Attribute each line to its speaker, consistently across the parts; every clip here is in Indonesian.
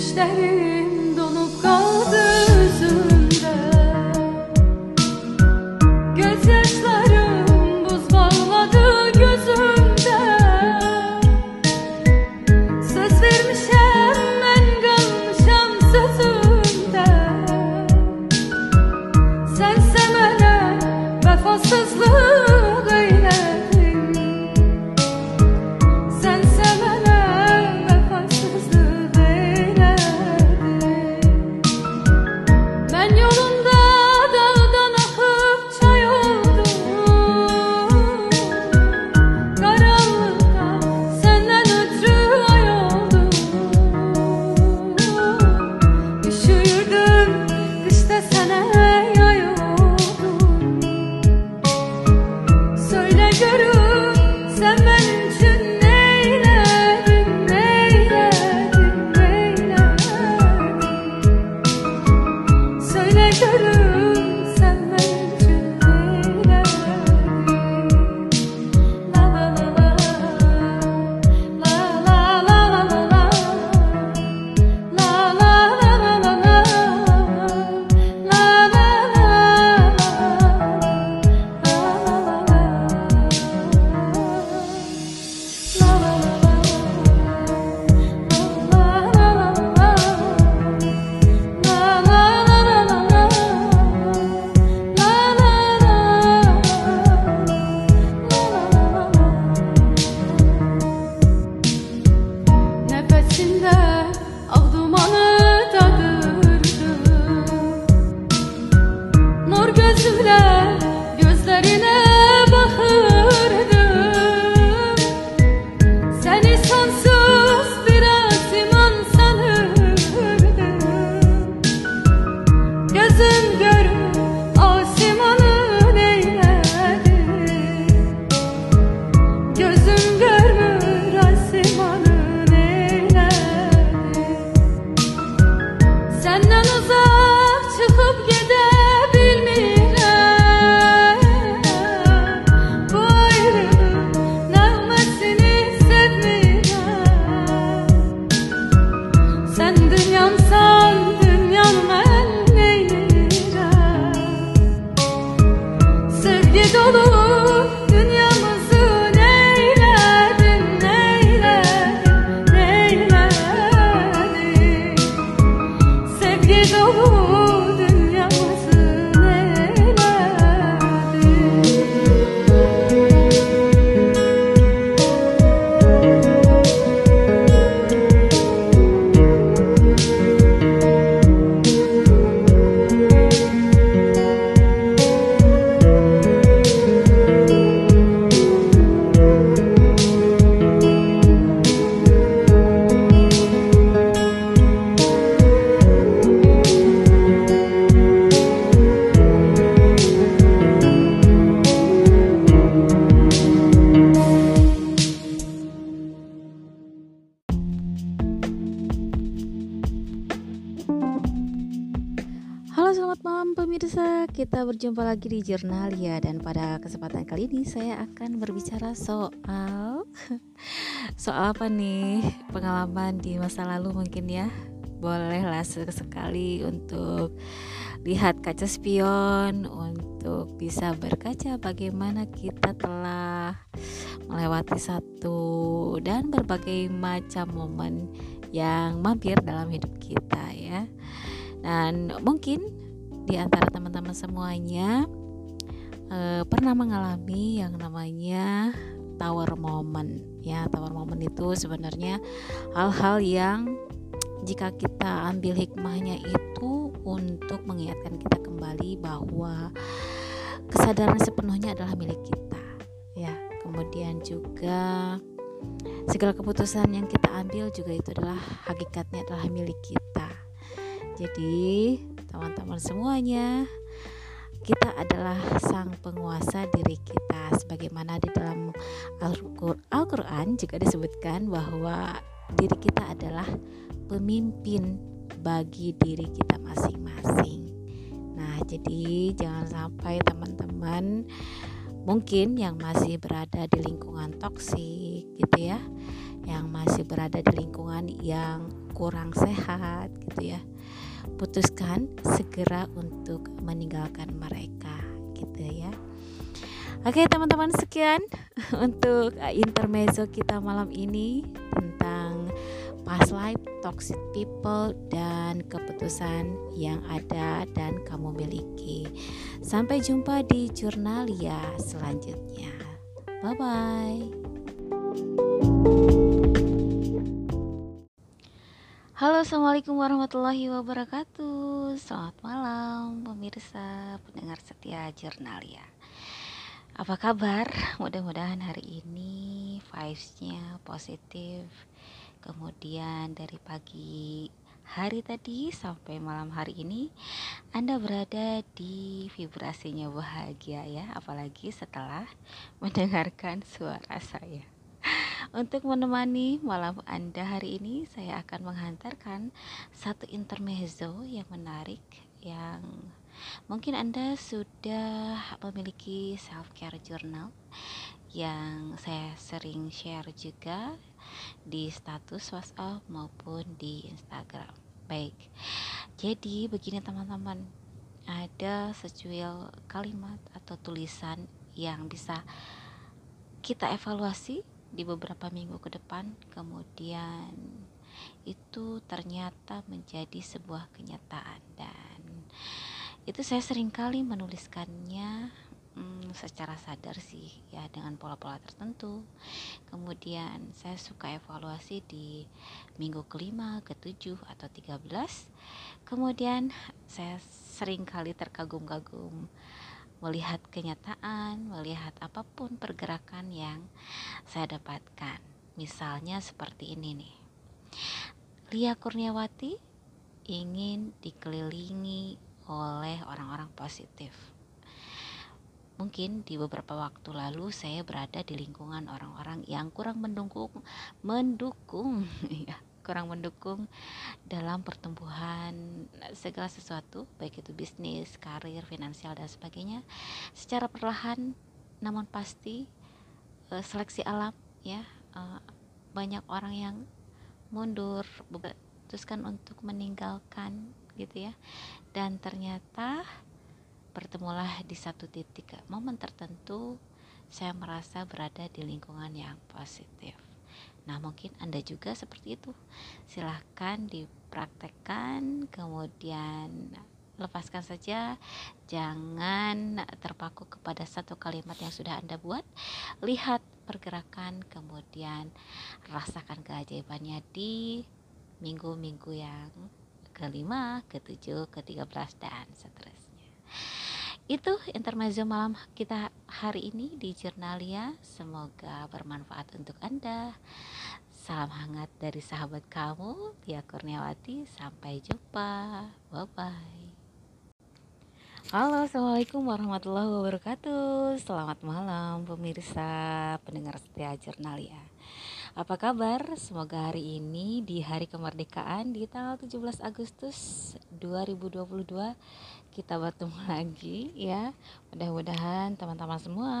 Speaker 1: Düşlerim donup kaldı üzümde Gözyaşlarım buz bağladı gözümde. Söz vermişem ben kalmışam sözümde. Sen semene vefasızlık
Speaker 2: pemirsa Kita berjumpa lagi di Jurnal ya Dan pada kesempatan kali ini saya akan berbicara soal Soal apa nih? Pengalaman di masa lalu mungkin ya. Bolehlah sekali untuk Lihat kaca spion Untuk bisa berkaca bagaimana kita telah Melewati satu Dan berbagai macam momen Yang mampir dalam hidup kita ya. Dan mungkin di antara teman-teman semuanya eh, pernah mengalami yang namanya tower moment. Ya tower moment itu sebenarnya hal-hal yang jika kita ambil hikmahnya itu untuk mengingatkan kita kembali bahwa kesadaran sepenuhnya adalah milik kita. Ya kemudian juga segala keputusan yang kita ambil juga itu adalah hakikatnya adalah milik kita. Jadi, semuanya, kita adalah sang penguasa diri kita sebagaimana di dalam Al-Qur- Al-Qur'an juga disebutkan bahwa diri kita adalah pemimpin bagi diri kita masing-masing. Nah, jadi jangan sampai teman-teman mungkin yang masih berada di lingkungan toksik gitu ya yang masih berada di lingkungan yang kurang sehat gitu ya putuskan segera untuk meninggalkan mereka gitu ya Oke teman-teman sekian untuk uh, intermezzo kita malam ini tentang past life, toxic people dan keputusan yang ada dan kamu miliki. Sampai jumpa di Jurnalia selanjutnya. Bye bye. Halo assalamualaikum warahmatullahi wabarakatuh. Selamat malam pemirsa pendengar setia Jurnalia. Apa kabar? Mudah-mudahan hari ini vibesnya positif. Kemudian dari pagi hari tadi sampai malam hari ini Anda berada di vibrasinya bahagia ya Apalagi setelah mendengarkan suara saya untuk menemani malam Anda hari ini, saya akan menghantarkan satu intermezzo yang menarik yang mungkin Anda sudah memiliki self care journal yang saya sering share juga di status WhatsApp maupun di Instagram. Baik. Jadi begini teman-teman, ada secuil kalimat atau tulisan yang bisa kita evaluasi di beberapa minggu ke depan kemudian itu ternyata menjadi sebuah kenyataan. Dan itu saya sering kali menuliskannya hmm, secara sadar sih ya dengan pola-pola tertentu. Kemudian saya suka evaluasi di minggu kelima ketujuh atau tiga belas. Kemudian saya sering kali terkagum-kagum melihat kenyataan, melihat apa pun pergerakan yang saya dapatkan. Misalnya seperti ini nih. Lia Kurniawati ingin dikelilingi oleh orang-orang positif. Mungkin di beberapa waktu lalu saya berada di lingkungan orang-orang yang kurang mendukung mendukung ya kurang mendukung dalam pertumbuhan segala sesuatu baik itu bisnis, karir, finansial dan sebagainya. Secara perlahan namun pasti uh, seleksi alam ya uh, banyak orang yang mundur memutuskan untuk meninggalkan gitu ya. Dan ternyata bertemulah di satu titik momen tertentu saya merasa berada di lingkungan yang positif Nah, mungkin Anda juga seperti itu. Silahkan dipraktekkan, kemudian lepaskan saja. Jangan terpaku kepada satu kalimat yang sudah Anda buat. Lihat pergerakan, kemudian rasakan keajaibannya di minggu-minggu yang kelima, ketujuh, ke tiga belas dan seterusnya. Itu intermezzo malam kita hari ini di Jurnalia. Semoga bermanfaat untuk Anda. Salam hangat dari sahabat kamu, Tia Kurniawati. Sampai jumpa. Bye-bye. Halo, Assalamualaikum warahmatullahi wabarakatuh. Selamat malam pemirsa pendengar setia Jurnalia. Apa kabar? Semoga hari ini di hari kemerdekaan di tanggal 17 Agustus 2022 kita bertemu lagi ya. Mudah-mudahan teman-teman semua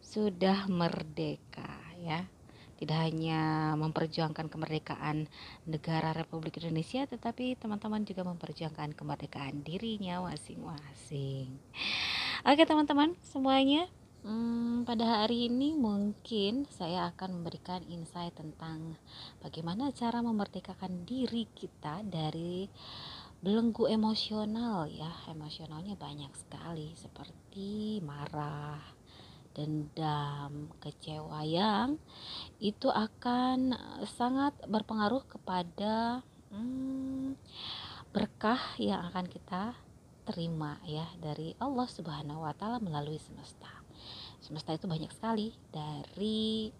Speaker 2: sudah merdeka ya. Tidak hanya memperjuangkan kemerdekaan negara Republik Indonesia, tetapi teman-teman juga memperjuangkan kemerdekaan dirinya masing-masing. Oke teman-teman semuanya, Hmm, pada hari ini mungkin saya akan memberikan insight tentang bagaimana cara memerdekakan diri kita dari belenggu emosional ya emosionalnya banyak sekali seperti marah dendam kecewa yang itu akan sangat berpengaruh kepada hmm, berkah yang akan kita terima ya dari Allah Subhanahu wa taala melalui semesta. Semesta itu banyak sekali dari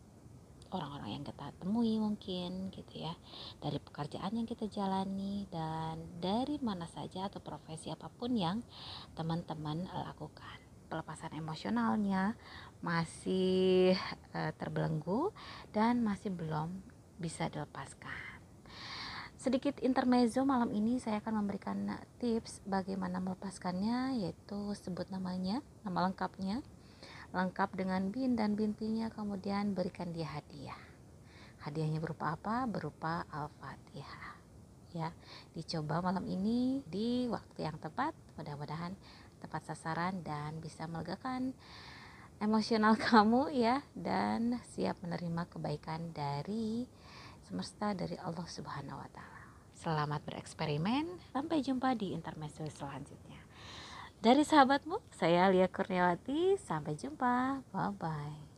Speaker 2: orang-orang yang kita temui mungkin gitu ya. Dari pekerjaan yang kita jalani dan dari mana saja atau profesi apa pun yang teman-teman lakukan. Pelepasan emosionalnya masih e, terbelenggu dan masih belum bisa dilepaskan. Sedikit intermezzo malam ini saya akan memberikan tips bagaimana melepaskannya yaitu sebut namanya nama lengkapnya lengkap dengan bin dan bintinya kemudian berikan dia hadiah hadiahnya berupa apa berupa al-fatihah ya dicoba malam ini di waktu yang tepat mudah-mudahan tepat sasaran dan bisa melegakan emosional kamu ya dan siap menerima kebaikan dari semesta dari Allah Subhanahu wa taala. Selamat bereksperimen. Sampai jumpa di intermezzo selanjutnya. Dari sahabatmu, saya Lia Kurniawati. Sampai jumpa. Bye bye.